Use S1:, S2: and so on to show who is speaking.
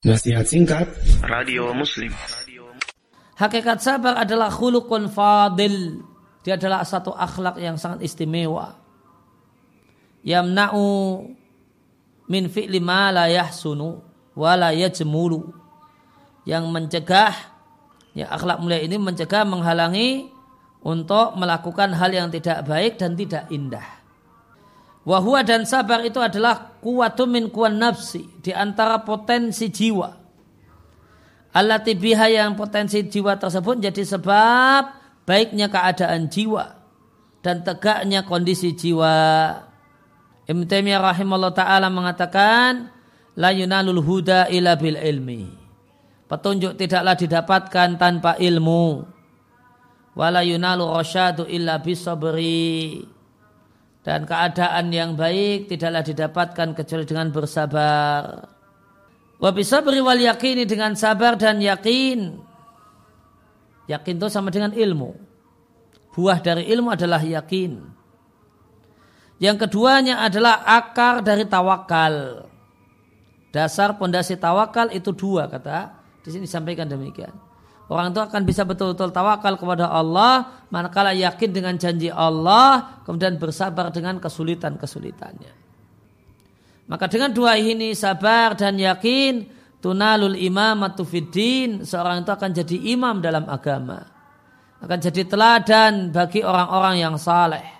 S1: Nasihat singkat
S2: Radio Muslim
S3: Hakikat sabar adalah khulukun fadil. Dia adalah satu akhlak yang sangat istimewa. Yamna'u min fi'li ma la yahsunu wa la yajmulu. Yang mencegah, ya akhlak mulia ini mencegah menghalangi untuk melakukan hal yang tidak baik dan tidak indah. Wahua dan sabar itu adalah kuwatu min kuwan nafsi di antara potensi jiwa. Allah biha yang potensi jiwa tersebut jadi sebab baiknya keadaan jiwa dan tegaknya kondisi jiwa. Ibn Taimiyah rahimahullah taala mengatakan la yunalul huda ila bil ilmi. Petunjuk tidaklah didapatkan tanpa ilmu. Wala yunalu rasyadu illa bisabri dan keadaan yang baik tidaklah didapatkan kecuali dengan bersabar. Wa bisabri wal yakini dengan sabar dan yakin. Yakin itu sama dengan ilmu. Buah dari ilmu adalah yakin. Yang keduanya adalah akar dari tawakal. Dasar pondasi tawakal itu dua kata. Di sini disampaikan demikian. Orang itu akan bisa betul-betul tawakal kepada Allah manakala yakin dengan janji Allah kemudian bersabar dengan kesulitan-kesulitannya. Maka dengan dua ini sabar dan yakin tunalul imamatu fiddin seorang itu akan jadi imam dalam agama. Akan jadi teladan bagi orang-orang yang saleh.